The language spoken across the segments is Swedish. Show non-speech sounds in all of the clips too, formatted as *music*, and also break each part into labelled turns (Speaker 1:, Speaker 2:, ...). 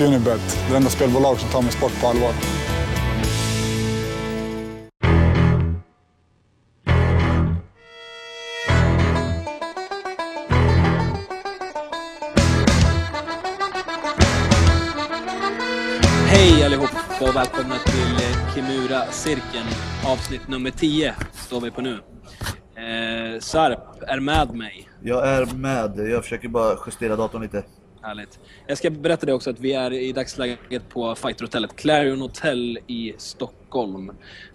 Speaker 1: Unibet, det enda spelbolag som tar min sport på allvar.
Speaker 2: Hej allihop och välkomna till eh, Kimura-cirkeln. Avsnitt nummer 10 står vi på nu. Eh, Sarp är med mig.
Speaker 3: Jag är med. Jag försöker bara justera datorn lite.
Speaker 2: Härligt. Jag ska berätta det också att vi är i dagsläget på fighterhotellet Clarion Hotel i Stockholm.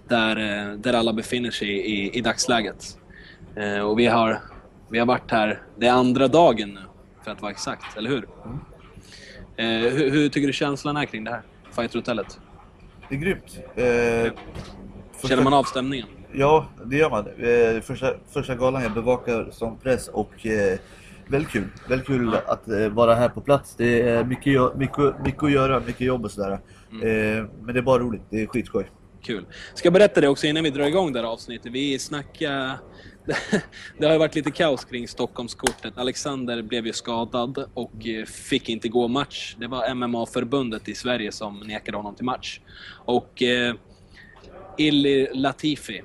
Speaker 2: Där, eh, där alla befinner sig i, i dagsläget. Eh, och vi har, vi har varit här, det är andra dagen nu för att vara exakt, eller hur? Eh, hur, hur tycker du känslan är kring det här fighterhotellet?
Speaker 3: Det är grymt. Eh, första-
Speaker 2: Känner man av stämningen?
Speaker 3: Ja, det gör man. Eh, första, första galan jag bevakar som press och eh, väldigt kul. Väldigt kul att eh, vara här på plats. Det är mycket, mycket, mycket att göra, mycket jobb och sådär. Eh, men det är bara roligt. Det är skitskoj.
Speaker 2: Kul. Ska jag berätta det också innan vi drar igång det här avsnittet. Vi snackade... *laughs* Det har ju varit lite kaos kring Stockholmskortet. Alexander blev ju skadad och eh, fick inte gå match. Det var MMA-förbundet i Sverige som nekade honom till match. Och eh, Illy Latifi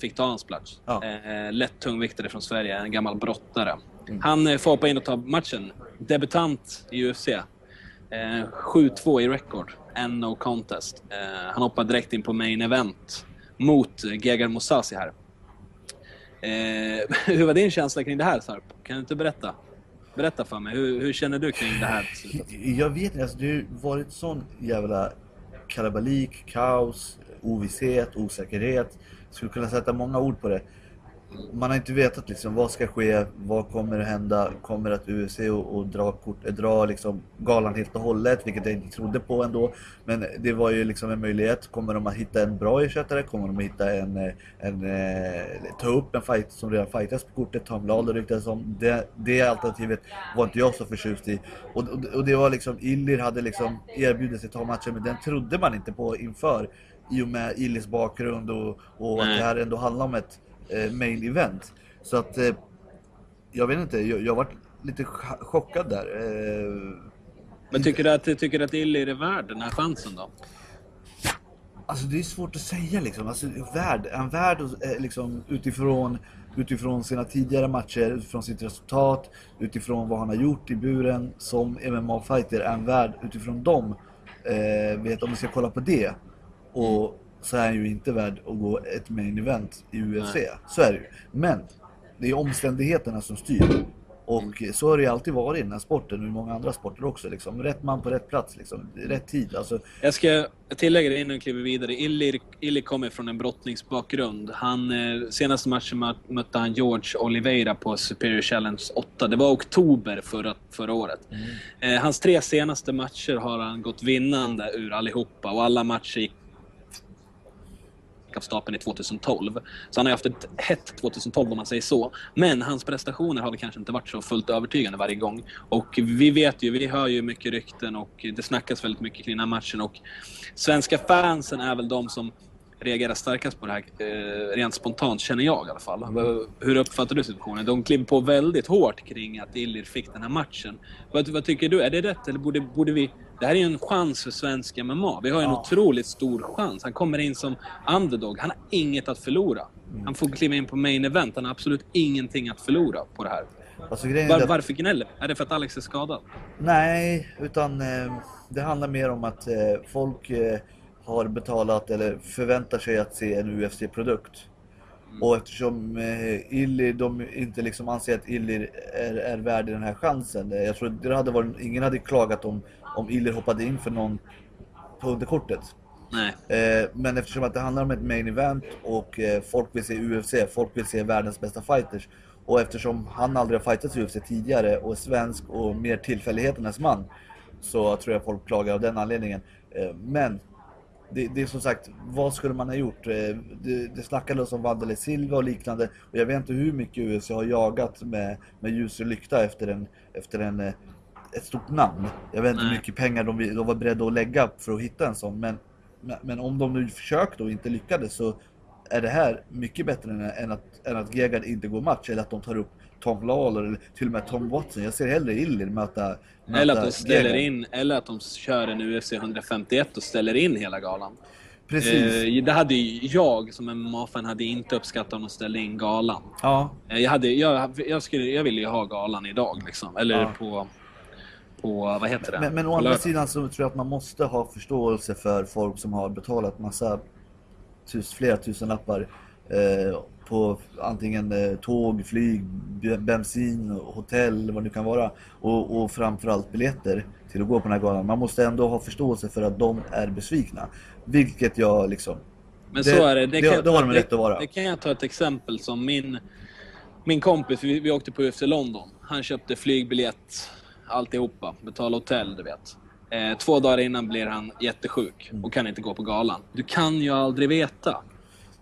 Speaker 2: fick ta hans plats.
Speaker 3: Ja.
Speaker 2: Eh, lätt tungviktare från Sverige, en gammal brottare. Han eh, får hoppa in och ta matchen. Debutant i UFC. Eh, 7-2 i record. En no contest. Eh, han hoppar direkt in på main event mot eh, Gegard Mousasi här. Eh, *laughs* hur var din känsla kring det här Sarp? Kan du inte berätta? Berätta för mig, hur, hur känner du kring det här?
Speaker 3: Jag vet inte, alltså, det har varit sån jävla kalabalik, kaos, ovisshet, osäkerhet. Skulle kunna sätta många ord på det. Man har inte vetat liksom vad ska ske, vad kommer att hända, kommer att UFC och, och dra, kort, eh, dra liksom galan helt och hållet, vilket jag inte trodde på ändå. Men det var ju liksom en möjlighet. Kommer de att hitta en bra ersättare? Kommer de att hitta en, eh, en, eh, ta upp en fight som redan fightas på kortet? Tom Lawler ryktades om. Det, det alternativet var inte jag så förtjust i. Och, och, och det var liksom, Illir hade liksom erbjudit sig att ta matchen, men den trodde man inte på inför. I och med Illis bakgrund och, och att det här ändå handlar om ett main event. Så att, eh, jag vet inte, jag, jag varit lite ch- chockad där. Eh,
Speaker 2: Men tycker du att, tycker du att Illy är värd den här chansen då?
Speaker 3: Alltså det är svårt att säga liksom. Alltså, värd, en värd eh, liksom, utifrån, utifrån sina tidigare matcher, utifrån sitt resultat, utifrån vad han har gjort i buren som MMA-fighter. Är en värd utifrån dem. Eh, vet om vi ska kolla på det. Och så är han ju inte värd att gå ett main event i UFC. Så är det ju. Men det är omständigheterna som styr. Och så har det ju alltid varit i den här sporten och i många andra sporter också. Liksom. Rätt man på rätt plats, liksom. rätt tid. Alltså,
Speaker 2: Jag ska tillägga det innan vi kliver vidare. Illy, Illy kommer från en brottningsbakgrund. Han, eh, senaste matchen mö- mötte han George Oliveira på Superior Challenge 8. Det var oktober förra, förra året. Eh, hans tre senaste matcher har han gått vinnande ur allihopa och alla matcher gick av stapeln i 2012. Så han har haft ett hett 2012 om man säger så. Men hans prestationer har väl kanske inte varit så fullt övertygande varje gång. Och vi vet ju, vi hör ju mycket rykten och det snackas väldigt mycket kring den här matchen. Och svenska fansen är väl de som reagerar starkast på det här, eh, rent spontant känner jag i alla fall. Hur uppfattar du situationen? De kliver på väldigt hårt kring att Illir fick den här matchen. Vad, vad tycker du? Är det rätt eller borde, borde vi... Det här är ju en chans för svensk MMA. Vi har ju en
Speaker 3: Ja.
Speaker 2: otroligt stor chans. Han kommer in som underdog. Han har inget att förlora. Han får kliva in på main event. Han har absolut ingenting att förlora på det här.
Speaker 3: alltså
Speaker 2: Var,
Speaker 3: att-
Speaker 2: varför gnäller Är det för att Alex är skadad?
Speaker 3: Nej, utan eh, det handlar mer om att eh, folk eh, har betalat eller förväntar sig att se en UFC-produkt. Och eftersom eh, Illir, de inte liksom anser att Illir är, är värd den här chansen. Eh, jag tror det hade varit, ingen hade klagat om, om Illir hoppade in för någon på underkortet. Eh, men eftersom att det handlar om ett main event och eh, folk vill se UFC, folk vill se världens bästa fighters. Och eftersom han aldrig har fightats i UFC tidigare och är svensk och mer tillfälligheternas man. Så tror jag folk klagar av den anledningen. Eh, men det, det är som sagt, vad skulle man ha gjort? Eh, Det, det snackades om Vandele Silva och liknande. Och jag vet inte hur mycket UFC har jagat med, med ljus och lykta efter en, efter en eh, ett stort namn. Jag vet inte hur mycket pengar de, de var beredda att lägga för att hitta en sån. Men, men, om de nu försökte och inte lyckades så är det här mycket bättre än, än att, än att Gegard inte går match eller att de tar upp Tom Lawler eller till och med Tom Watson. Jag ser hellre Illir möta, möta
Speaker 2: Eller att de ställer
Speaker 3: Gegard.
Speaker 2: in, eller att de kör en UFC 151 och ställer in hela galan.
Speaker 3: Precis.
Speaker 2: Eh, det hade ju jag som en MMA-fan hade inte uppskattat om de ställde in galan.
Speaker 3: Ja,
Speaker 2: Eh, jag, hade, jag, jag, skulle, jag ville ju ha galan idag liksom. Eller
Speaker 3: Ja.
Speaker 2: på, på, vad heter det?
Speaker 3: men, men å andra
Speaker 2: lördag.
Speaker 3: sidan så tror jag att man måste ha förståelse för folk som har betalat massa tus, flera tusen lappar eh, på antingen eh, tåg, flyg, bensin, hotell, vad det nu kan vara. Och, och framförallt biljetter till att gå på den här galan. Man måste ändå ha förståelse för att de är besvikna. Vilket jag liksom...
Speaker 2: Men
Speaker 3: Det-
Speaker 2: så är det. Det,
Speaker 3: det-
Speaker 2: kan,
Speaker 3: det har de rätt att vara.
Speaker 2: Det kan jag ta ett exempel som min, min kompis, vi, vi åkte på UFC London. Han köpte flygbiljett, alltihopa, betalade hotell, du vet. Eh, två dagar innan blir han jättesjuk
Speaker 3: Mm.
Speaker 2: och kan inte gå på galan. Du kan ju aldrig veta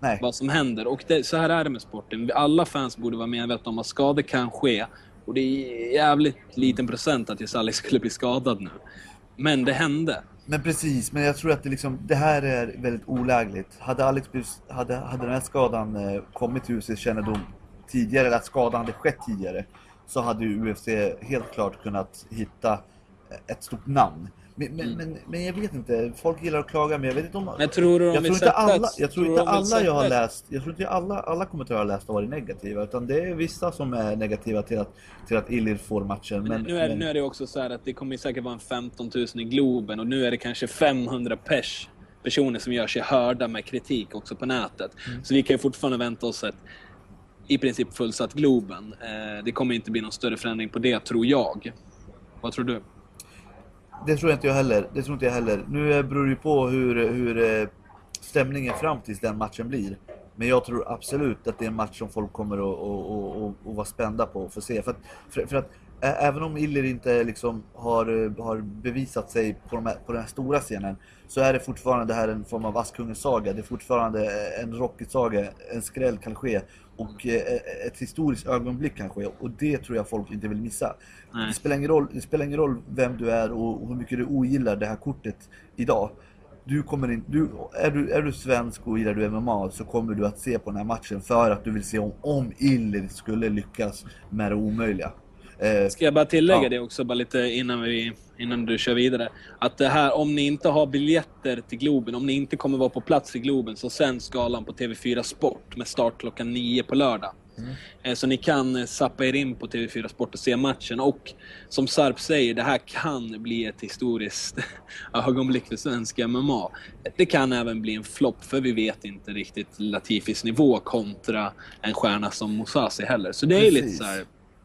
Speaker 3: Nej.
Speaker 2: vad som händer. Och det, så här är det med sporten. Alla fans borde vara medvetna om att skador kan ske. Och det är jävligt liten procent att Jesali *laughs* skulle bli skadad nu. Men det hände.
Speaker 3: Men precis, men jag tror att det, liksom, det här är väldigt olägligt. Hade, Alex blivit, hade, hade den här skadan eh, kommit till UFCs kännedom tidigare, eller att skadan hade skett tidigare, så hade ju UFC helt klart kunnat hitta ett stort namn. Men, men, men, men jag vet inte, folk gillar att klaga, men jag vet inte om...
Speaker 2: Mm. Men tror du de
Speaker 3: jag tror inte alla, jag tror
Speaker 2: tror
Speaker 3: inte alla jag har läst, jag tror inte alla, alla kommentarer jag läst har varit negativa, utan det är vissa som är negativa till att, till att Illir får matchen. Men,
Speaker 2: Men, nu, är,
Speaker 3: men-
Speaker 2: nu är det också så här att det kommer säkert vara en 15 000 i Globen och nu är det kanske 500 pers, personer som gör sig hörda med kritik också på nätet.
Speaker 3: Mm.
Speaker 2: Så vi kan ju fortfarande vänta oss ett i princip fullsatt Globen. Eh, det kommer inte bli någon större förändring på det, tror jag. Vad tror du?
Speaker 3: Det tror inte jag heller. Det tror inte jag heller. Nu eh, beror det ju på hur, hur eh, stämningen fram tills den matchen blir. Men jag tror absolut att det är en match som folk kommer att, att, att, att, att vara spända på att få se. För att, för, för att även om Iller inte liksom har, har bevisat sig på, de här, på den här stora scenen så är det fortfarande det här en form av Askungens saga. Det är fortfarande en Rocky-saga. En skräll kan ske och ett historiskt ögonblick kan ske och det tror jag folk inte vill missa.
Speaker 2: Nej.
Speaker 3: Det spelar, ingen roll, det spelar ingen roll vem du är och och hur mycket du ogillar det här kortet idag. Du kommer in, du, är, du, är du svensk och gillar du MMA så kommer du att se på den här matchen för att du vill se om, om Iller skulle lyckas med det omöjliga. Eh,
Speaker 2: Ska jag bara tillägga
Speaker 3: Ja.
Speaker 2: det också, bara lite innan, vi, innan du kör vidare. Att det här, om ni inte har biljetter till Globen, om ni inte kommer vara på plats i Globen, så sänds galan på TV4 Sport med start klockan nio på lördag. Eh, Så ni kan eh, zappa er in på TV4 Sport och se matchen. Och som Sarp säger, det här kan bli ett historiskt *laughs* ögonblick för svensk MMA. Det kan även bli en flopp, för vi vet inte riktigt Latifis nivå kontra en stjärna som Mousasi heller. Så det är lite
Speaker 3: Precis.
Speaker 2: så här...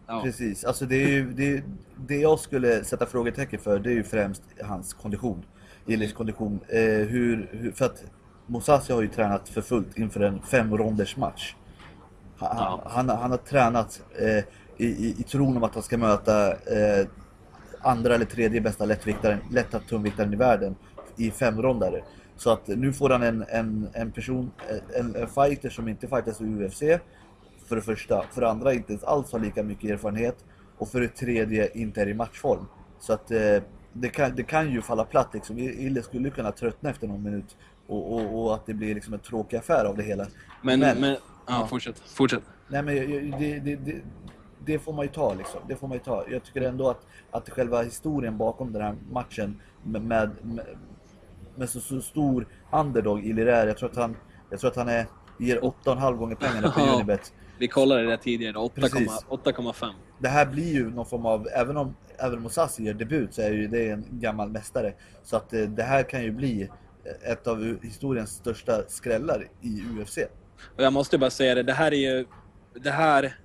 Speaker 2: Ja.
Speaker 3: Precis, alltså det, är ju, det, det jag skulle sätta frågetecken för det är ju främst hans kondition. Illis kondition. Eh, hur, hur, för att Mosasi har ju tränat för fullt inför en fem ronders match. Han,
Speaker 2: Ja.
Speaker 3: han, han har tränat eh, i, i, i tron om att han ska möta eh, andra eller tredje bästa lättviktaren, lätta tungviktaren i världen i femrondare. Så att nu får han en, en, en person, en, en fighter som inte fightas i UFC. För det första. För det andra inte ens alls har lika mycket erfarenhet. Och för det tredje inte är i matchform. Så att eh, det, kan, det kan ju falla platt liksom. Ille skulle kunna tröttna efter någon minut. Och, och, och att det blir liksom en tråkig affär av det hela.
Speaker 2: Men, men,
Speaker 3: Men-
Speaker 2: ja, fortsätt. Fortsätt.
Speaker 3: Nej men det, det, det, det får man ju ta liksom. Det får man ju ta. Jag tycker ändå att, att själva historien bakom den här matchen med, med, med, så, så stor underdog i Lirär. Jag tror att han, jag tror att han är, ger 8,5 gånger pengarna på. *laughs* Unibet.
Speaker 2: Vi kollade det tidigare, 8,5.
Speaker 3: Precis.
Speaker 2: 8,5.
Speaker 3: Det här blir ju någon form av, även om även Mosasi gör debut så är ju det en gammal mästare. Så att eh, det här kan ju bli ett av historiens största skrällar i UFC.
Speaker 2: Och jag måste bara säga det, det här är ju... Det här...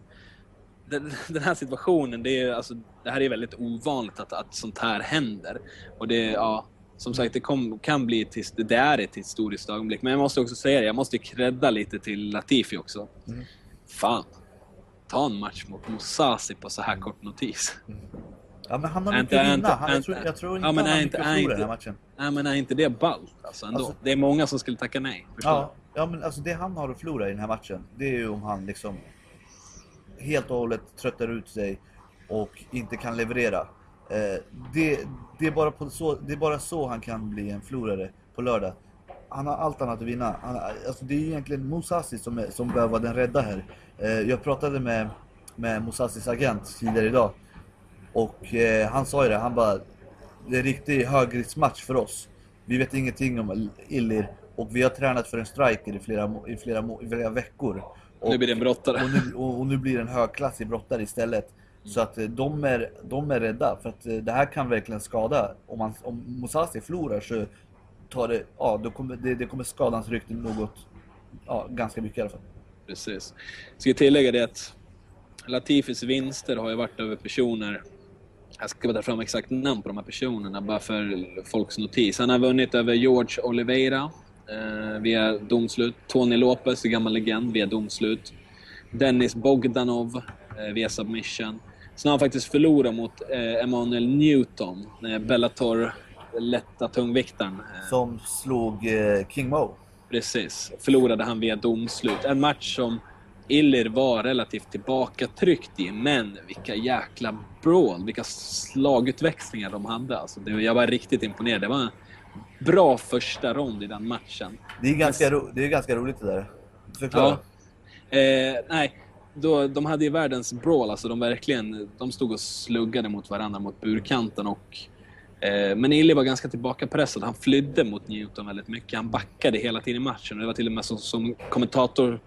Speaker 2: Den, den här situationen, det är alltså, det här är väldigt ovanligt att, att sånt här händer. Och det, ja, som sagt, det kom, kan bli ett, det är ett historiskt ögonblick. Men jag måste också säga det, jag måste credda lite till Latifi också.
Speaker 3: Mm.
Speaker 2: Fan. Ta en match mot Mosasi på så här kort notis.
Speaker 3: Ja men han har
Speaker 2: inte-
Speaker 3: vinna. Han, jag, tror, jag tror inte
Speaker 2: Ja, men
Speaker 3: han
Speaker 2: inte-
Speaker 3: förlora den här matchen.
Speaker 2: Nej men är inte det ballt alltså ändå?
Speaker 3: Alltså-
Speaker 2: det är många som skulle tacka nej.
Speaker 3: Ja, ja men alltså det han har att förlora i den här matchen, det är ju om han liksom helt och hållet tröttar ut sig och inte kan leverera. Eh, det, det, är bara så, det är bara så han kan bli en förlorare på lördag. Han har allt annat att vinna. Han, alltså det är ju egentligen Musasi som, är, som behöver vara den rädda här. Eh, jag pratade med med Musassis agent tidigare idag. Och eh, han sa ju det, han bara Det är en riktig högriskmatch för oss. Vi vet ingenting om Illir och vi har tränat för en striker i flera, i flera, i flera veckor. Och,
Speaker 2: Nu blir det en brottare.
Speaker 3: och, nu, och, och nu blir det en högklassig brottare istället. Så att eh, de är, de är rädda för att eh, det här kan verkligen skada. Om, man, om Musasi förlorar så tar det, ja, då kommer, det, det kommer skada hans rykte något, ja, ganska mycket i alla fall.
Speaker 2: Precis. Jag ska tillägga det att Latifis vinster har ju varit över personer jag ska bara ta fram exakt namn på de här personerna bara för folks notis. Han har vunnit över George Oliveira eh, via domslut. Tony Lopez, gammal legend, via domslut. Dennis Bogdanov eh, via submission. Sen har han faktiskt förlorat mot eh, Emanuel Newton, eh, Bellator lätta tungviktaren.
Speaker 3: Som slog eh, King Mo.
Speaker 2: Precis. Förlorade han via domslut. En match som Illir var relativt tillbakatryckt i, men vilka jäkla brawl, vilka slagutväxlingar de hade. Alltså, det, jag var riktigt imponerad. Det var en bra första rond i den matchen.
Speaker 3: Det är ganska, ro, det är ganska roligt det där. Förklara.
Speaker 2: Ja. Eh, nej, då, de hade ju världens brawl. Alltså, de, verkligen, de stod och sluggade mot varandra mot burkanten. Och, Eh, men Illy var ganska tillbakapressad. Han flydde mot Newton väldigt mycket. Han backade hela tiden i matchen. Det var till och med så, som kommentator,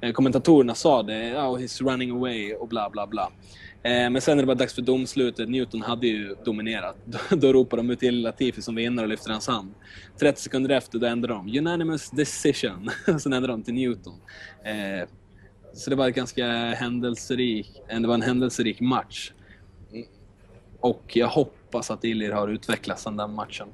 Speaker 2: eh, kommentatorerna sa det. Oh, he's running away och bla bla bla. Eh, men sen när det var dags för domslutet, Newton hade ju dominerat. *laughs* Då, då ropade de ut till Latifi som vinnare och lyfter hans hand. 30 sekunder efter, då ändrade de. Unanimous decision. *laughs* sen ändrade de till Newton. Så det var ganska händelserik, det var en händelserik match. Och jag hoppas att Illir har utvecklats sedan den matchen.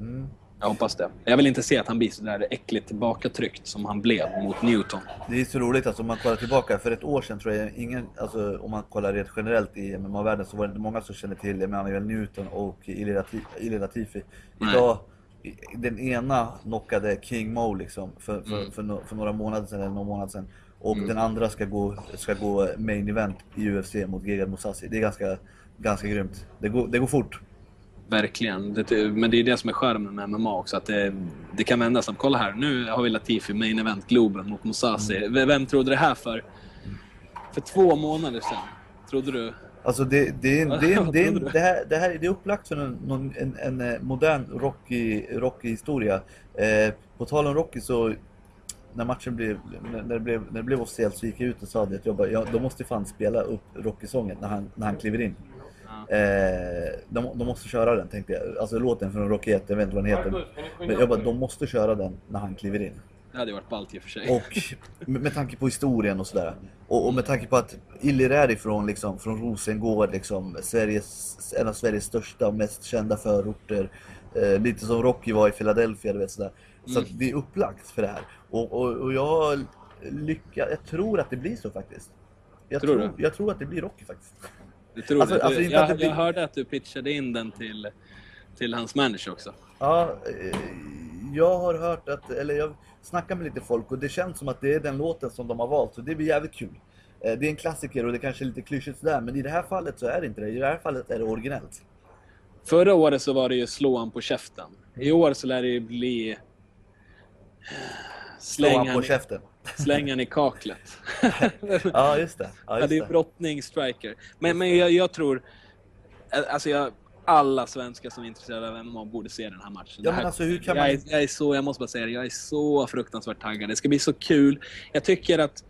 Speaker 3: Mm.
Speaker 2: Jag hoppas det. Jag vill inte se att han blir så där äckligt tillbakatryckt som han blev mot Newton.
Speaker 3: Det är så roligt alltså om man kollar tillbaka. För ett år sedan tror jag ingen, alltså om man kollar rent generellt i MMA-världen så var det inte många som kände till Emanuel Newton och Ilir Lati- Ilir Latifi. Idag, den ena knockade King Mo liksom för, för,
Speaker 2: Mm.
Speaker 3: för, no, för några månader sedan eller någon månad sedan. Och den andra ska gå, ska gå main event i UFC mot Gegard Mousasi. Det är ganska, ganska grymt. Det går, det går fort.
Speaker 2: Verkligen. Det, men det är det som är charmen med MMA också. Att det, det kan vända som, kolla här, nu har vi Latifi main event Globen mot Mousasi. V- Vem trodde det här för? För två månader sedan? Trodde du?
Speaker 3: Alltså det, det, är, det, *laughs* här, det här upplagt för en, en, en eh, modern Rocky, Rocky-historia. Eh, på tal om Rocky så när matchen blev, när det blev, när det blev officiellt så gick jag ut och sa att jag bara, ja, de måste fan spela upp Rocky-sången när han, när han kliver in.
Speaker 2: Ja.
Speaker 3: Eh, de, de måste köra den tänkte jag. Alltså låten från Rocky 1, jag vet inte vad den heter. Men jag bara, de måste köra den när han kliver in.
Speaker 2: Det hade varit ballt i och för sig.
Speaker 3: Och med, med tanke på historien och sådär. Och, och med tanke på att Illir är ifrån, liksom, från Rosengård, liksom, Sveriges, en av Sveriges största och mest kända förorter. Eh, lite som Rocky var i Philadelphia, du vet sådär. Så
Speaker 2: Mm.
Speaker 3: att det är upplagt för det här. Och, och, och jag lyckas, jag tror att det blir så faktiskt. Jag
Speaker 2: Tror
Speaker 3: tror, jag tror att det blir Rocky faktiskt.
Speaker 2: Du tror
Speaker 3: Alltså- alltså
Speaker 2: jag,
Speaker 3: att det blir-
Speaker 2: jag hörde att du pitchade in den till, till hans manager också.
Speaker 3: Ja, eh, jag har hört att, eller jag snackar med lite folk och det känns som att det är den låten som de har valt, så det blir jävligt kul. Eh, Det är en klassiker och det kanske är lite klyschigt sådär, men i det här fallet så är det inte det. I det här fallet är det originellt.
Speaker 2: Förra året så var det ju slå på käften. I år så lär det ju bli...
Speaker 3: Slå han på
Speaker 2: i-
Speaker 3: käften.
Speaker 2: Slänga han i kaklet. *laughs*
Speaker 3: Ja, just det. Ja,
Speaker 2: Ja,
Speaker 3: just
Speaker 2: det är brottning, striker. Men, men jag, jag tror... Alltså jag, alla svenskar som är intresserade av MMA borde se den här matchen.
Speaker 3: Ja,
Speaker 2: här,
Speaker 3: men alltså, hur kan
Speaker 2: jag,
Speaker 3: man-
Speaker 2: är, jag är så, jag måste bara säga det, jag är så fruktansvärt taggad. Det ska bli så kul. Jag tycker att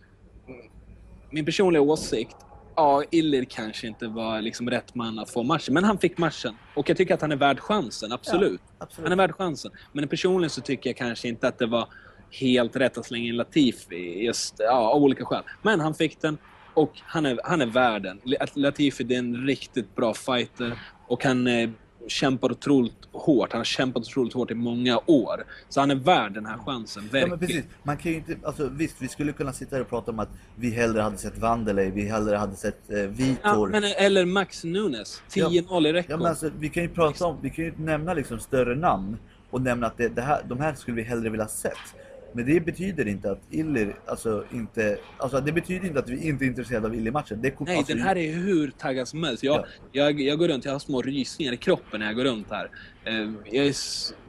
Speaker 2: min personliga åsikt, ja, Illir kanske inte var liksom rätt man att få matchen, men han fick matchen. Och jag tycker att han är värd chansen, absolut.
Speaker 3: absolut.
Speaker 2: Han är värd chansen. Men personligen så tycker jag kanske inte att det var helt rätt att slänga in Latifi, just, ja, av olika skäl. Men han fick den och han är, han är värd den. Latifi det är en riktigt bra fighter och han eh, kämpar otroligt hårt. Han har kämpat otroligt hårt i många år. Så han är värd den här chansen,
Speaker 3: Ja
Speaker 2: verkligen.
Speaker 3: men precis, man kan ju inte, alltså visst vi skulle kunna sitta här och prata om att vi hellre hade sett Wanderlei, vi hellre hade sett eh,
Speaker 2: Ja,
Speaker 3: Vitor.
Speaker 2: men, eller Max Nunes, 10-0 i rekord.
Speaker 3: Ja men alltså vi kan ju prata om, vi kan ju nämna liksom större namn och nämna att det, det här, de här skulle vi hellre vilja sett. Men det betyder inte att Illir, alltså inte, alltså det betyder inte att vi inte är intresserade av Illir-matchen. Det
Speaker 2: Nej,
Speaker 3: alltså,
Speaker 2: den här är hur taggad som helst. Jag, jag, jag går runt, jag har små rysningar i kroppen när jag går runt här. Eh, Jag är,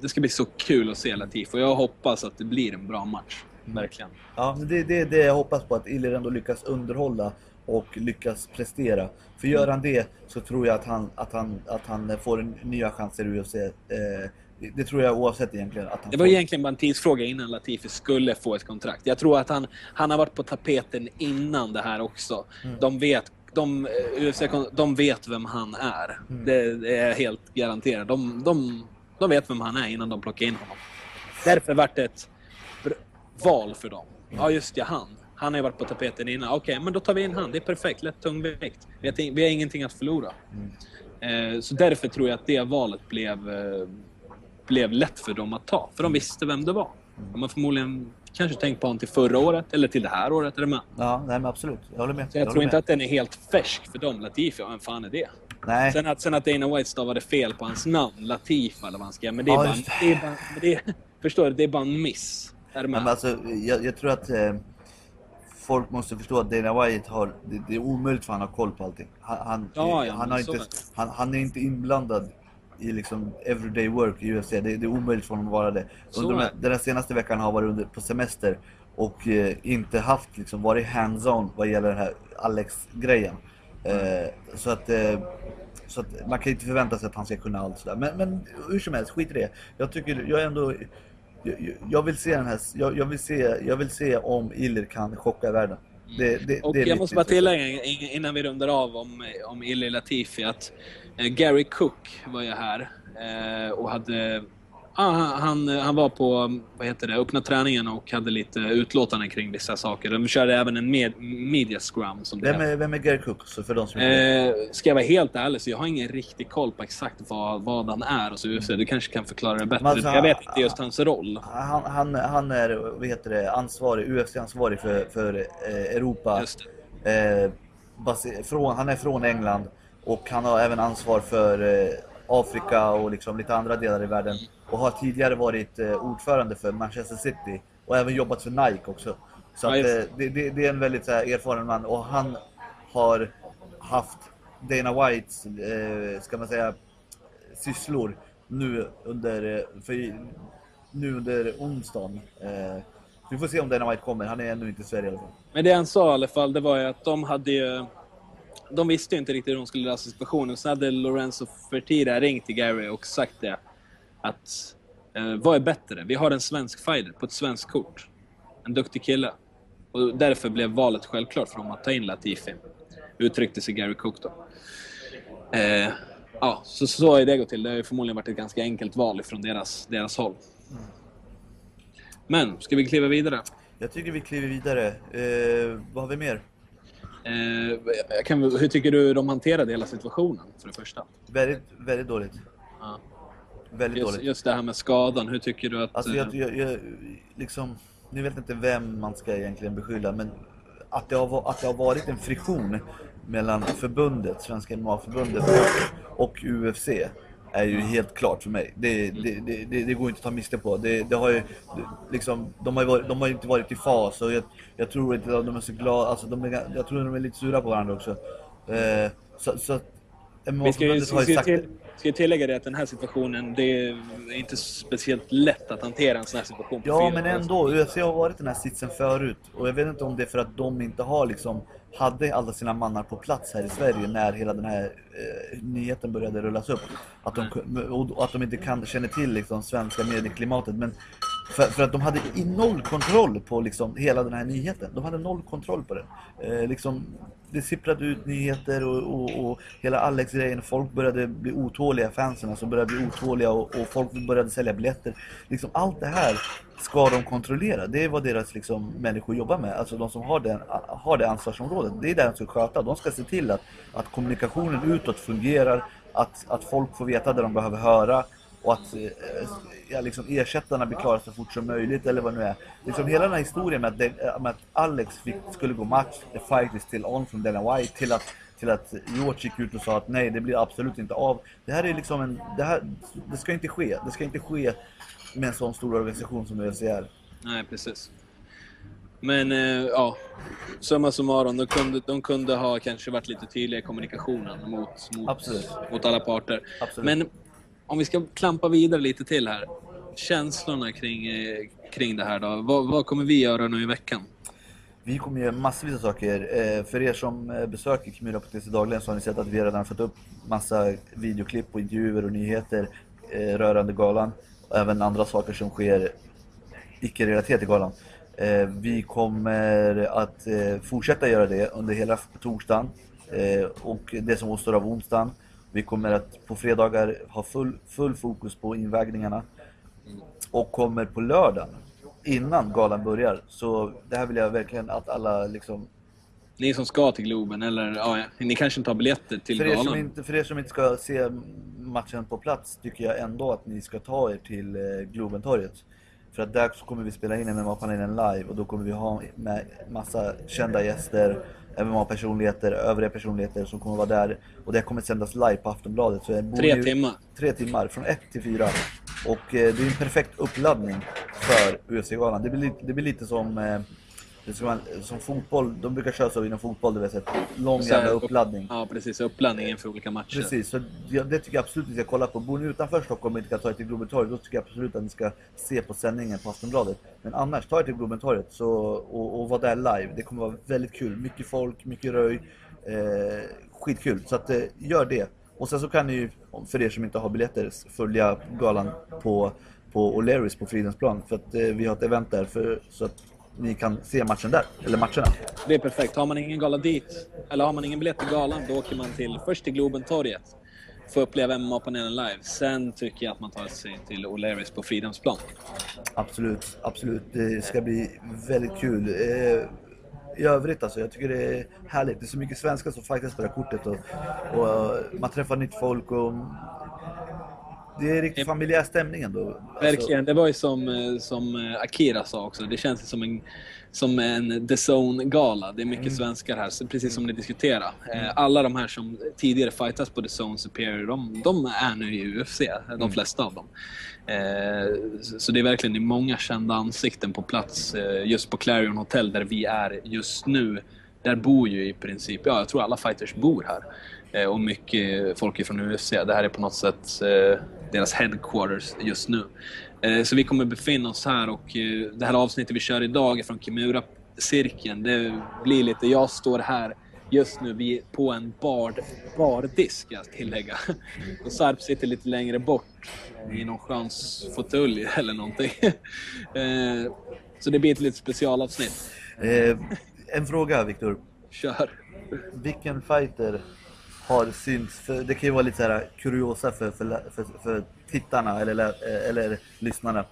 Speaker 2: det ska bli så kul att se Latif och jag hoppas att det blir en bra match. Verkligen.
Speaker 3: Ja, det är det, det jag hoppas på, att Illir ändå lyckas underhålla och lyckas prestera. För gör han det så tror jag att han, att han, att han får en nya chanser i UFC. Eh, det tror jag oavsett egentligen. Att han
Speaker 2: Det var
Speaker 3: får.
Speaker 2: egentligen bara en tidsfråga innan Latifi skulle få ett kontrakt. Jag tror att han, han har varit på tapeten innan det här också.
Speaker 3: Mm.
Speaker 2: De vet de, eh, UFC, de vet vem han är.
Speaker 3: Mm.
Speaker 2: Det, det är helt garanterat. De, de, de vet vem han är innan de plockar in honom. Därför vart det ett val för dem. Ja, just det, han. Han har ju varit på tapeten innan. Okej, men då tar vi in han. Det är perfekt. Lätt tungvikt. Vi har, vi har ingenting att förlora.
Speaker 3: Mm.
Speaker 2: Eh, så därför tror jag att det valet blev, eh, blev lätt för dem att ta. För de visste vem det var. De har förmodligen kanske tänkt på honom till förra året eller till det här året. Är du med?
Speaker 3: Ja, nej men absolut. Jag håller med.
Speaker 2: Så jag
Speaker 3: håller
Speaker 2: tror inte
Speaker 3: med.
Speaker 2: att den är helt färsk för dem, Latifi. Vem fan är det?
Speaker 3: Nej.
Speaker 2: Sen att, sen att Dana White stavade fel på hans namn, Latifa eller vad han skrev. Men det är
Speaker 3: Ja,
Speaker 2: bara,
Speaker 3: det.
Speaker 2: det är bara, det är, *laughs* förstår du? Det är bara en miss. Är?
Speaker 3: Men alltså, jag, jag tror att eh, folk måste förstå att Dana White har, det, det är omöjligt för han att ha koll på allting. Han, han,
Speaker 2: Ja, ja,
Speaker 3: han, har inte,
Speaker 2: det.
Speaker 3: han, han är inte inblandad i liksom everyday work i UFC. Det, det är omöjligt för honom att vara det. Under
Speaker 2: är
Speaker 3: den, här- senaste veckan har han varit under, på semester och eh, inte haft liksom, varit hands-on vad gäller den här Alex-grejen. Eh, så att eh, så att man kan inte förvänta sig att han ska kunna allt sådär. Men, men hur som helst, skit i det. Jag tycker, jag är ändå... Jag, jag vill se den här, jag, jag, vill se, jag vill se om Iller kan chocka världen. Det, det,
Speaker 2: Och
Speaker 3: det
Speaker 2: jag måste bara tillägga in- innan vi rundar av om, om Illy Latifi att Gary Cook var ju här eh, och hade... Ah, han, han, var på vad heter det, öppna träningen och hade lite utlåtanden kring vissa saker. De körde även en med, media scrum som
Speaker 3: Vem är, vem är Gary Cook? Så för de som.
Speaker 2: Eh, ska jag vara helt ärlig så jag har ingen riktig koll på exakt vad, vad han är hos UFC. Du kanske kan förklara det bättre.
Speaker 3: Alltså,
Speaker 2: jag vet inte just hans roll.
Speaker 3: Han, han, han är vad heter det, ansvarig, UFC-ansvarig för, för eh, Europa. Eh, från, han är från England och han har även ansvar för eh, Afrika och liksom lite andra delar i världen. Och har tidigare varit eh, ordförande för Manchester City och även jobbat för Nike också. Så att, eh, det, det, det är en väldigt här, erfaren man och han har haft Dana Whites, eh, ska man säga, sysslor nu under, för, nu under onsdagen. Eh, vi får se om Dana White kommer, han är ännu inte i Sverige i alla fall.
Speaker 2: Men det han sa i alla fall, det var ju att de hade ju... De visste ju inte riktigt hur de skulle lösa situationen. Så hade Lorenzo Fertira ringt till Gary och sagt det. Att eh, vad är bättre? Vi har en svensk fighter på ett svenskt kort. En duktig kille. Och därför blev valet självklart för dem att ta in Latifi. Uttryckte sig Gary Cook då. Eh, ja, så så har det gått till. Det har ju förmodligen varit ett ganska enkelt val från deras, deras håll. Men, ska vi kliva vidare?
Speaker 3: Jag tycker vi kliver vidare. Eh, vad har vi mer?
Speaker 2: Eh, jag kan, hur tycker du de hanterade hela situationen, för det första?
Speaker 3: Väldigt, väldigt dåligt.
Speaker 2: Ja.
Speaker 3: Väldigt
Speaker 2: Just,
Speaker 3: dåligt.
Speaker 2: just det här med skadan, hur tycker du att...
Speaker 3: Alltså
Speaker 2: eh,
Speaker 3: jag, jag, jag, liksom, nu vet inte vem man ska egentligen beskylla, men att det har, att det har varit en friktion mellan förbundet, Svenska MMA-förbundet och, och UFC är ju helt klart för mig. Det, det, det, det, går inte att ta miste på. Det, har ju, liksom, de, har ju varit, de har inte varit i fas och jag, jag tror inte att de är så glada, alltså de är, jag tror de är lite sura på varandra också. Eh, så, så att
Speaker 2: vi ska ju, ska,
Speaker 3: sagt
Speaker 2: till, ska ju tillägga det att den här situationen, det är inte speciellt lätt att hantera en sån här situation.
Speaker 3: Ja men ändå, UFC har varit i den här sitsen förut och jag vet inte om det är för att de inte har liksom hade alla sina mannar på plats här i Sverige när hela den här eh, nyheten började rullas upp. Att de, och att de inte kan, känner till liksom svenska medieklimatet. Men för, för att de hade i noll kontroll på liksom hela den här nyheten. De hade noll kontroll på den. Eh, liksom, det sipprade ut nyheter och, och, och hela Alex-grejen. Folk började bli otåliga, fansen alltså började bli otåliga och, och folk började sälja biljetter. Liksom, allt det här ska de kontrollera. Det är vad deras liksom, människor jobbar med. Alltså de som har, den, har det ansvarsområdet. Det är det de ska sköta. De ska se till att, att kommunikationen utåt fungerar. Att, att folk får veta det de behöver höra. Och att eh, ja, liksom ersättarna blir klara så fort som möjligt eller vad det nu är. Liksom hela den här historien med att, det, med att Alex fick, skulle gå match, the fight is still on från Dana White till att till att George gick ut och sa att nej, det blir absolut inte av. Det här är liksom en... Det, här, det ska inte ske. Det ska inte ske med en sån stor organisation som är.
Speaker 2: Nej, precis. Men eh, ja, summa summarum, de kunde, de kunde ha kanske varit lite tydliga i kommunikationen mot, mot, mot alla parter.
Speaker 3: Absolut.
Speaker 2: Men om vi ska klampa vidare lite till här. Känslorna kring, eh, kring det här då. Vad, vad kommer vi göra nu i veckan?
Speaker 3: Vi kommer göra massvis av saker. Eh, för er som eh, besöker besöker Kimura.se dagligen så har ni sett att vi redan fått upp massa videoklipp och intervjuer och nyheter rörande galan. Och även andra saker som sker icke-relaterat till galan. Vi kommer att fortsätta göra det under hela torsdagen och det som återstår av onsdagen. Vi kommer att på fredagar ha full, full fokus på invägningarna och kommer på lördagen innan galan börjar. Så det här vill jag verkligen att alla liksom...
Speaker 2: Ni som ska till Globen, eller ja, ni kanske inte har biljetter till
Speaker 3: För er, som
Speaker 2: galan?
Speaker 3: inte, för er som inte ska se matchen på plats tycker jag ändå att ni ska ta er till eh, Globentorget. För att där kommer vi spela in MMA-panelen live och då kommer vi ha med massa kända gäster, MMA-personligheter, övriga personligheter som kommer vara där. Och det kommer sändas live på Aftonbladet. Så borde
Speaker 2: Tre timmar.
Speaker 3: Tre timmar, från ett till fyra. Och eh, det är en perfekt uppladdning för UFC-galan. Det blir, lite- det blir lite som, eh, det vara, som fotboll, de brukar köra så inom fotboll, du vet, ett lång jävla
Speaker 2: upp-
Speaker 3: uppladdning.
Speaker 2: Ja, precis. Uppladdningen för olika matcher.
Speaker 3: Precis, så det, det tycker jag absolut ni ska kolla på. Bor ni utanför Stockholm och inte kan ta er till Globentorget, då tycker jag absolut att ni ska se på sändningen på Aftonbladet. Men annars, ta er till Globentorget så, och, och var där live. Det kommer vara väldigt kul. Mycket folk, mycket röj. Eh, skitkul. Så att, eh, gör det. Och sen så kan ni ju, för er som inte har biljetter, följa galan på, på O'Learys på Fridhemsplan. För att eh, vi har ett event där, för, så att ni kan se matchen där. Eller matcherna.
Speaker 2: Det är perfekt. Har man ingen gala dit, eller har man ingen biljett till galan, då åker man till, först till Globentorget. Får uppleva MMA-panelen live. Sen tycker jag att man tar sig till O'Learys på Fridhemsplan.
Speaker 3: Absolut, absolut. Det ska bli väldigt kul. Eh, I övrigt alltså, jag tycker det är härligt. Det är så mycket svenskar som fightas på det här kortet och, och man träffar nytt folk och det är riktigt familjär stämning ändå. Alltså,
Speaker 2: Verkligen. Det var ju som, eh, som eh, Akira sa också. Det känns som en, som en The Zone-gala. Det är mycket svenskar här, precis som ni diskuterade. Eh, Alla de här som tidigare fightas på The Zone Superior, de, de är nu i UFC. De flesta av dem. Så- det är verkligen det är många kända ansikten på plats just på Clarion Hotel där vi är just nu. Där bor ju i princip, ja jag tror alla fighters bor här. Och mycket folk ifrån UFC. Det här är på något sätt deras headquarters just nu. Eh, Så vi kommer befinna oss här och eh, det här avsnittet vi kör idag är från Kimura-cirkeln. Det blir lite, jag står här just nu vi på en bar, bardisk, ska jag tillägga. *laughs* Och Sarp sitter lite längre bort i någon skön fåtölj *laughs* eller någonting. *laughs* Eh, Så det blir ett litet specialavsnitt.
Speaker 3: eh, en fråga Viktor.
Speaker 2: Kör!
Speaker 3: Vilken fighter har synts, för det kan ju vara lite så här kuriosa för, för, för, för tittarna eller, lä- eller lyssnarna.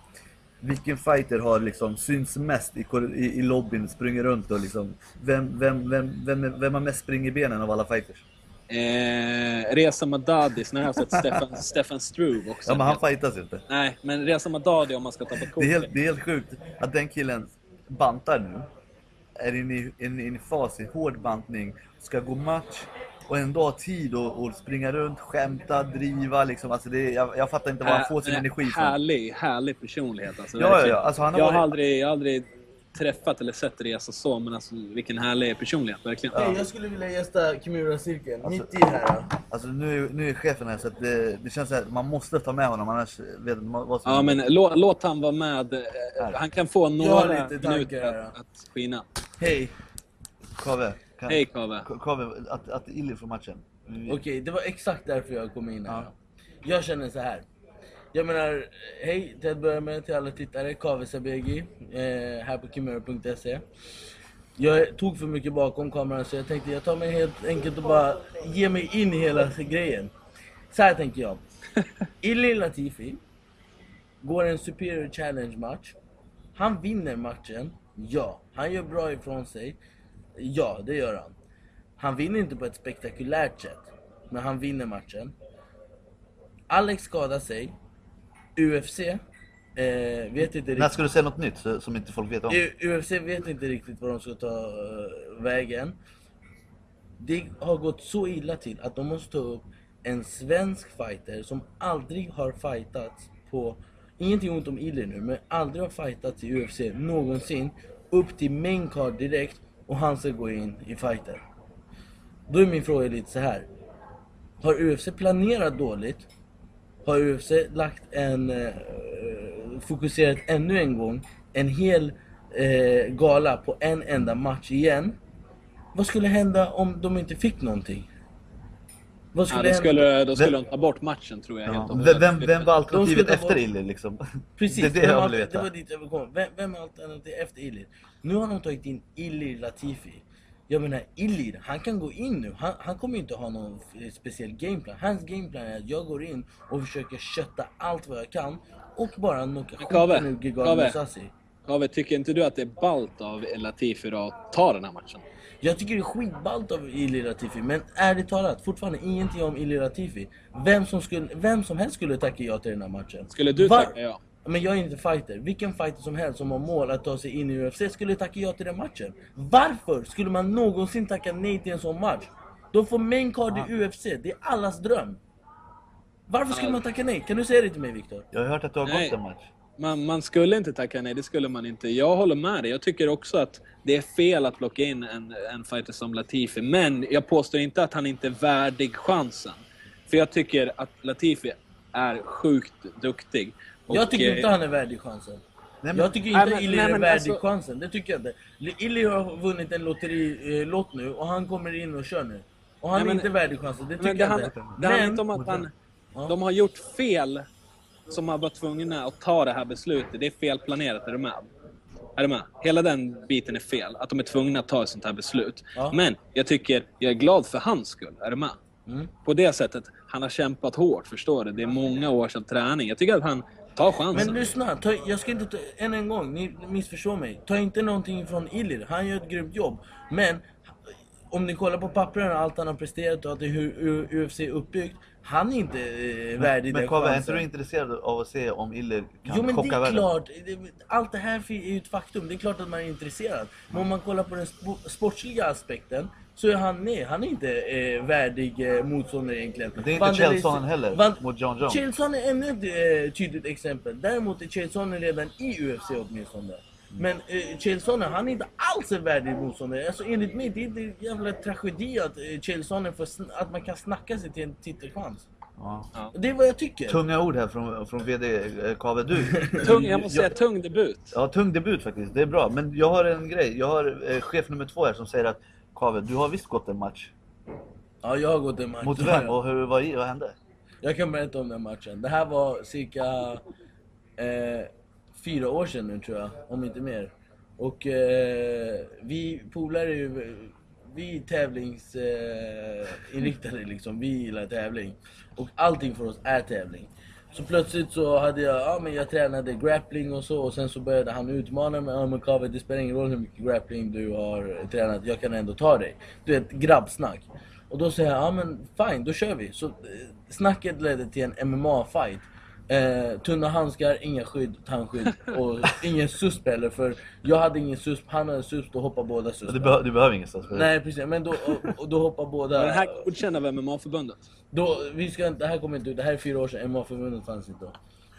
Speaker 3: Vilken fighter har liksom synts mest i, i, i lobbyn, sprungit runt och liksom Vem, vem, vem, vem, vem har mest spring i benen av alla fighters?
Speaker 2: Eh, Reza Madadi, sen har jag sett Stefan, *laughs* Stefan Struve också.
Speaker 3: Ja men han fightas inte.
Speaker 2: Nej, men Reza Madadi om man ska ta på
Speaker 3: Det är, helt, det är helt sjukt att den killen bantar nu. Är inne i en, en fas i hård bantning. Ska gå match och ändå ha tid att och springa runt, skämta, driva liksom. Alltså det, är- jag, jag fattar inte var han får sin
Speaker 2: Äh,
Speaker 3: energi ifrån.
Speaker 2: Härlig, härlig personlighet alltså.
Speaker 3: Ja, ja, ja. Alltså, han har
Speaker 2: jag, har
Speaker 3: varit-
Speaker 2: aldrig, jag har aldrig träffat eller sett Reza så, men alltså, vilken härlig personlighet, verkligen.
Speaker 4: Hej, jag skulle vilja gästa Kimura-cirkeln, mitt i här.
Speaker 3: Alltså nu, nu är chefen här så att det, det känns att man måste ta med honom annars vet man vad som
Speaker 2: Ja, men låt, låt han vara med. Eh, Han kan få några minuter
Speaker 4: här,
Speaker 2: att, att skina.
Speaker 4: Hej!
Speaker 3: Kave, kan,
Speaker 2: Hej Kave.
Speaker 3: Kave, att, att Illy får matchen.
Speaker 4: Okej, det var exakt därför jag kom in här. Jag känner så här. Jag menar, hej till att börja med till alla tittare. Kave Sabegi, eh, här på kimura.se. Jag tog för mycket bakom kameran så jag tänkte jag tar mig helt enkelt och bara ge mig in i hela grejen. Så här tänker jag. *laughs* Illy Latifi går en Superior Challenge match. Han vinner matchen, ja. Han gör bra ifrån sig, ja det gör han. Han vinner inte på ett spektakulärt sätt, men han vinner matchen. Alex skadar sig. UFC eh, vet inte
Speaker 3: När
Speaker 4: riktigt.
Speaker 3: ska du säga något nytt som inte folk vet om?
Speaker 4: UFC vet inte riktigt var de ska ta eh, vägen. Det har gått så illa till att de måste ta upp en svensk fighter som aldrig har fightats på, ingenting ont om Illy nu, men aldrig har fightats i UFC någonsin. Upp till main card direkt och han ska gå in i fighter. Då är min fråga lite så här. Har UFC planerat dåligt? Har UFC lagt en, eh, fokuserat ännu en gång, en hel eh, gala på en enda match igen. Vad skulle hända om de inte fick någonting? Vad
Speaker 2: Ja,
Speaker 4: skulle
Speaker 2: det
Speaker 4: hända?
Speaker 2: skulle, då skulle
Speaker 3: Vem-
Speaker 2: de ta bort matchen tror jag helt
Speaker 3: Ja.
Speaker 2: och
Speaker 3: Vem,
Speaker 2: hållet.
Speaker 3: vem, var alternativet
Speaker 4: De skulle
Speaker 3: efter Illy liksom?
Speaker 4: Precis, *laughs*
Speaker 3: det är det
Speaker 4: vem
Speaker 3: jag
Speaker 4: det var
Speaker 3: veta.
Speaker 4: dit jag vill komma. Vem, vem är alternativ efter Ilir? Nu har de tagit in Ilir Latifi. Jag menar Ilir, han kan gå in nu. Han, han kommer inte ha någon speciell gameplan. Hans gameplan är att jag går in och försöker kötta allt vad jag kan och bara knocka skiten ur Gigan
Speaker 2: Kave.
Speaker 4: Musasi.
Speaker 2: Kave, tycker inte du att det är ballt av Latifi att ta den här matchen?
Speaker 4: Jag tycker det är skitballt av Ilir Latifi, men ärligt talat, fortfarande ingenting om Ilir Latifi. Vem som, skulle, vem som helst skulle tacka ja till den här matchen.
Speaker 2: Skulle du
Speaker 4: Var-
Speaker 2: tacka ja?
Speaker 4: Men jag är inte fighter. Vilken fighter som helst som har mål att ta sig in i UFC skulle tacka ja till den matchen. Varför skulle man någonsin tacka nej till en sån match? De får main card i UFC, det är allas dröm. Varför skulle man tacka nej? Kan du säga det till mig Viktor?
Speaker 3: Jag har hört att du har
Speaker 2: Nej.
Speaker 3: gått en match.
Speaker 2: Man, man skulle inte tacka nej, det skulle man inte. Jag håller med dig. Jag tycker också att det är fel att plocka in en, en fighter som Latifi. Men jag påstår inte att han inte är värdig chansen. För jag tycker att Latifi är sjukt duktig. Och,
Speaker 4: jag tycker
Speaker 2: eh,
Speaker 4: inte han är värdig chansen.
Speaker 3: Nej, men-
Speaker 4: jag tycker
Speaker 2: Nej,
Speaker 4: inte
Speaker 2: men- nej,
Speaker 4: är
Speaker 2: men
Speaker 4: värdig
Speaker 2: alltså-
Speaker 4: chansen. Det tycker jag inte. Ilir har vunnit en lotterilott nu och han kommer in och kör nu. Och han
Speaker 2: Nej,
Speaker 4: är
Speaker 2: men-
Speaker 4: inte värdig chansen, det tycker jag inte.
Speaker 2: det handlar inte om att han,
Speaker 4: Ja.
Speaker 2: de har gjort fel som har varit tvungna att ta det här beslutet. Det är felplanerat, är du med? Är du med? Hela den biten är fel. Att de är tvungna att ta ett sånt här beslut.
Speaker 4: Ja.
Speaker 2: Men jag tycker, jag är glad för hans skull. Är du med?
Speaker 4: Mm.
Speaker 2: På det sättet, han har kämpat hårt, förstår du? Det är många års av träning. Jag tycker att han tar chansen.
Speaker 4: Men lyssna, ta, jag ska inte ta, än en gång, ni missförstår mig. Ta inte någonting från Ilir, han gör ett grymt jobb. Men om ni kollar på pappren och allt han har presterat och att det är hur UFC är uppbyggt. Han är inte eh, värdig
Speaker 3: Men
Speaker 4: den
Speaker 3: Kave, är inte du intresserad av att se om Illy kan
Speaker 4: Jo men det är
Speaker 3: världen?
Speaker 4: klart, allt det här är ju ett faktum. Det är klart att man är intresserad. Men om man kollar på den spo- sportsliga aspekten så är han nej, han är inte eh, värdig eh, motståndare egentligen.
Speaker 3: Men det är inte
Speaker 4: Vanderlei-
Speaker 3: Chelson heller,
Speaker 4: Van-
Speaker 3: mot John Jones.
Speaker 4: Chelson är ännu ett eh, tydligt exempel. Däremot är Chelson redan i UFC åtminstone. Men eh, Chelson, han är inte alls en värdig motståndare. Alltså enligt mig, det är en jävla tragedi att eh, Chelson får att man kan snacka sig till en titelchans.
Speaker 3: Ja.
Speaker 4: Det är vad jag tycker.
Speaker 3: Tunga ord här från, från VD eh, Kave. Du, *laughs*
Speaker 2: tung, jag måste säga tung debut.
Speaker 3: Ja, tung debut faktiskt. Det är bra. Men jag har en grej. Jag har eh, chef nummer två här som säger att Kave, du har visst gått en match.
Speaker 4: Ja, jag har gått en match.
Speaker 3: Mot vem och hur, vad, vad hände?
Speaker 4: Jag kan berätta om den matchen. Det här var cirka eh, fyra år sedan nu tror jag, om inte mer. Och eh, vi polare är ju, vi är tävlingsinriktade eh, liksom. Vi gillar tävling. Och allting för oss är tävling. Så plötsligt så hade jag, ja men jag tränade grappling och så och sen så började han utmana mig. Ja men Kave det spelar ingen roll hur mycket grappling du har tränat, jag kan ändå ta dig. Du vet, grabbsnack. Och då säger jag, ja men fine, då kör vi. Så eh, snacket ledde till en MMA-fight. Eh, tunna handskar, inga skydd, tandskydd och *laughs* ingen susp heller för jag hade ingen susp, han hade susp, då hoppar båda susp.
Speaker 3: Du, behö, du behöver för det.
Speaker 4: Nej precis, men då, och, och då hoppar båda.
Speaker 2: Den här MMA-förbundet?
Speaker 4: Då, vi ska, inte- det här kommer inte ut, det här är fyra år sedan, MMA-förbundet fanns inte då.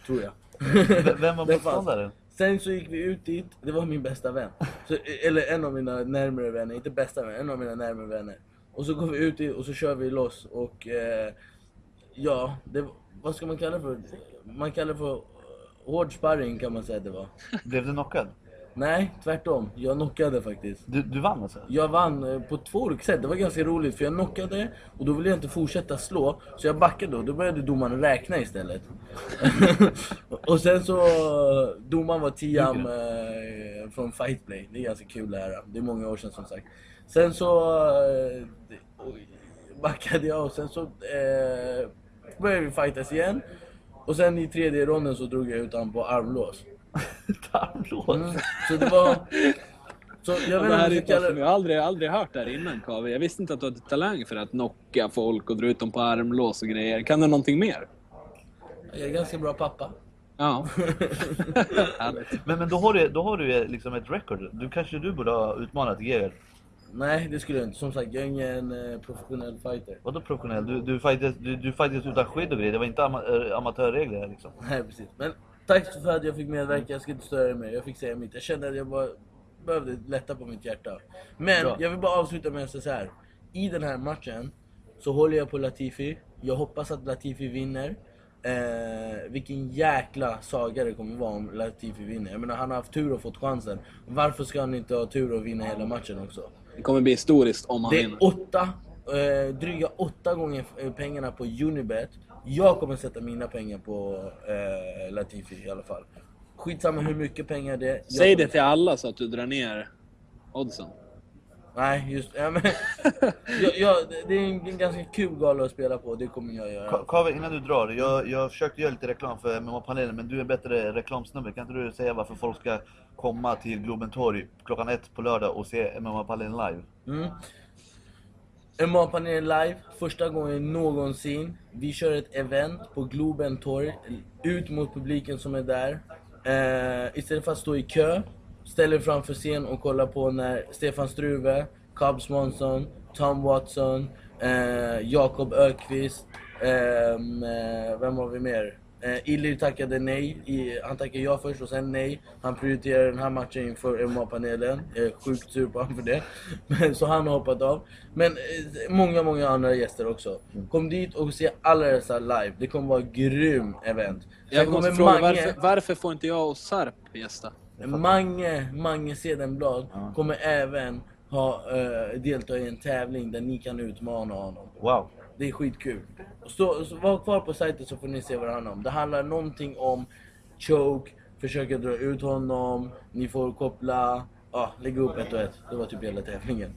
Speaker 4: Tror jag.
Speaker 3: V- Vem var *laughs* motståndaren?
Speaker 4: Sen så gick vi ut dit, det var min bästa vän. Så, eller en av mina närmare vänner, inte bästa vän, en av mina närmare vänner. Och så går vi ut dit och så kör vi loss och eh, ja, det, vad ska man kalla det för? Man kallar det för eh, hård sparring kan man säga att det var.
Speaker 3: Blev du knockad?
Speaker 4: Nej, tvärtom. Jag knockade faktiskt.
Speaker 3: Du, du vann alltså?
Speaker 4: Jag vann eh, på två olika sätt. Det var ganska roligt för jag knockade och då ville jag inte fortsätta slå. Så jag backade och då började domaren räkna istället. *laughs* och sen så, domaren var Tiam eh, från Fightplay. Det är ganska kul det här. Det är många år sedan som sagt. Sen så eh, backade jag och sen så eh, började vi fightas igen. Och sen i tredje ronden så drog jag ut honom på armlås. *laughs*
Speaker 3: Tarmlås?
Speaker 4: Mm. Så det var... Så jag
Speaker 2: Ja,
Speaker 4: vet
Speaker 2: det här är
Speaker 4: jag
Speaker 2: har aldrig, aldrig hört det här innan Kave. Jag visste inte att du hade talang för att knocka folk och dra ut dem på armlås och grejer. Kan du någonting mer?
Speaker 4: Jag är ganska bra pappa.
Speaker 2: Ja. *laughs*
Speaker 3: Men, men då har du, då har du liksom ett record. Du kanske du borde ha utmanat Geir.
Speaker 4: Nej, det skulle jag inte. Som sagt, jag är ingen eh, professionell fighter.
Speaker 3: Vadå professionell? Du, du, fightas, du, du fightas utan skydd och grejer. Det var inte ama, äh, amatörregler här liksom. *laughs*
Speaker 4: Nej, precis. Men tack för att jag fick medverka. Jag ska inte störa er mer. Jag fick säga mitt. Jag kände att jag bara behövde lätta på mitt hjärta. Men
Speaker 3: Bra.
Speaker 4: jag vill bara avsluta med att säga så här. I den här matchen så håller jag på Latifi. Jag hoppas att Latifi vinner. Eh, vilken jäkla saga det kommer vara om Latifi vinner. Jag menar han har haft tur och fått chansen. Varför ska han inte ha tur och vinna hela matchen också?
Speaker 2: Det kommer bli historiskt om han
Speaker 4: Det är
Speaker 2: vinner.
Speaker 4: åtta, eh, dryga åtta gånger eh, pengarna på Unibet. Jag kommer sätta mina pengar på eh, Latifi i alla fall. Skitsamma hur mycket pengar det är.
Speaker 2: Säg det till alla så att du drar ner oddsen.
Speaker 4: Nej, just ja, men, *laughs* jag, jag, det är en, en ganska kul gala att spela på, det kommer jag göra.
Speaker 3: Ka- Kave, innan du drar. Jag, jag försökte göra lite reklam för MMA-panelen, men du är bättre reklamsnubbe. Kan inte du säga varför folk ska komma till Globen Torg klockan ett på lördag och se MMA-panelen live?
Speaker 4: Mm. MMA-panelen live, första gången någonsin. Vi kör ett event på Globen torg, ut mot publiken som är där. Eh, istället för att stå i kö, ställer framför scen och kollar på när Stefan Struve, Cobb Swanson, Tom Watson, eh, Jakob Ökvist, ehm, eh, vem har vi mer? Eh, Illir tackade nej, i, han tackade ja först och sen nej. Han prioriterade den här matchen inför MMA-panelen. Jag är sjukt sur på honom för det. *laughs* Men, så han har hoppat av. Men eh, många, många andra gäster också. Kom dit och se alla dessa live. Det kommer vara grym event. Sen
Speaker 2: Jag måste fråga,
Speaker 4: Mange-
Speaker 2: varför, varför får inte jag och Sarp gästa?
Speaker 4: Mange, Mange Cedenblad kommer även ha, eh, delta i en tävling där ni kan utmana honom.
Speaker 3: Wow!
Speaker 4: Det är skitkul. Så, så var kvar på sajten så får ni se vad det handlar om. Det handlar någonting om choke, försöka dra ut honom, ni får koppla, ja, lägga upp ett och ett. Det var typ hela tävlingen.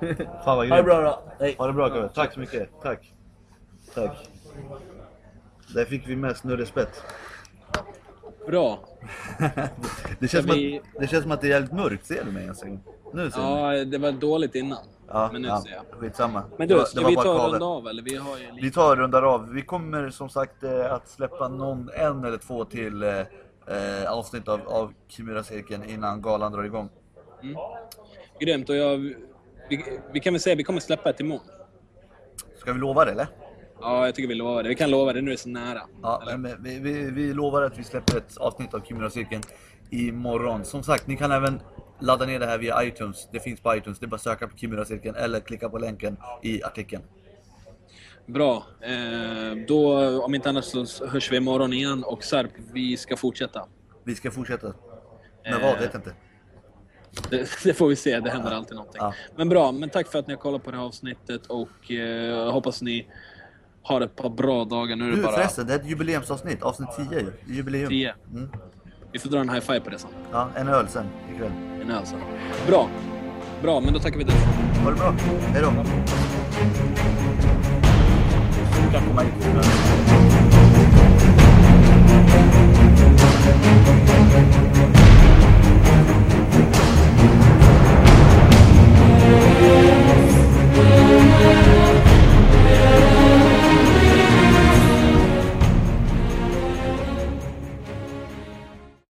Speaker 4: *laughs*
Speaker 3: Fan vad
Speaker 4: Ha det bra då! Hej!
Speaker 3: Ha det bra Kave. Tack så mycket. Tack. Tack. Där fick vi med snurrespett.
Speaker 2: Bra. *laughs*
Speaker 3: Det känns,
Speaker 2: vi-
Speaker 3: att, det känns som att det är jävligt mörkt. Ser du mig ens? Nu ser du mig.
Speaker 2: Ja, det var dåligt innan.
Speaker 3: Ja,
Speaker 2: men nu
Speaker 3: ja,
Speaker 2: ser jag.
Speaker 3: Skitsamma.
Speaker 2: Men du, ska vi ta och runda av eller? Vi har ju
Speaker 3: Vi
Speaker 2: lite...
Speaker 3: tar och rundar av. Vi kommer som sagt eh, att släppa någon, en eller två till eh, eh, avsnitt av, av Kimura-cirkeln innan galan drar igång.
Speaker 2: Grymt. Och jag, vi, vi kan väl säga att vi kommer släppa ett imorgon.
Speaker 3: Ska vi lova det eller?
Speaker 2: Ja, jag tycker vi lovar det. Vi kan lova det, nu är det så nära.
Speaker 3: Ja, vi, vi, vi lovar att vi släpper ett avsnitt av Kimura-cirkeln imorgon. Som sagt, ni kan även ladda ner det här via iTunes. Det finns på iTunes. Det är bara att söka på Kimura-cirkeln eller klicka på länken i artikeln.
Speaker 2: Bra. Eh, då, om inte annat så hörs vi imorgon igen. Och Sarp, vi ska fortsätta.
Speaker 3: Vi ska fortsätta. Men
Speaker 2: Eh,
Speaker 3: vad vet jag inte.
Speaker 2: Det, det får vi se, det händer alltid någonting.
Speaker 3: Ja.
Speaker 2: Men bra, men tack för att ni har kollat på det här avsnittet och eh, hoppas ni har ett par bra dagar. Nu är det bara...
Speaker 3: förresten, det är ett jubileumsavsnitt. Avsnitt 10 ju. Jubileum.
Speaker 2: 10.
Speaker 3: Mm.
Speaker 2: Vi får dra en high five på det sen.
Speaker 3: Ja, en öl sen ikväll.
Speaker 2: En öl sen. Bra. Bra, men då tackar vi dig.
Speaker 3: Ha det bra. Hej då. Thank.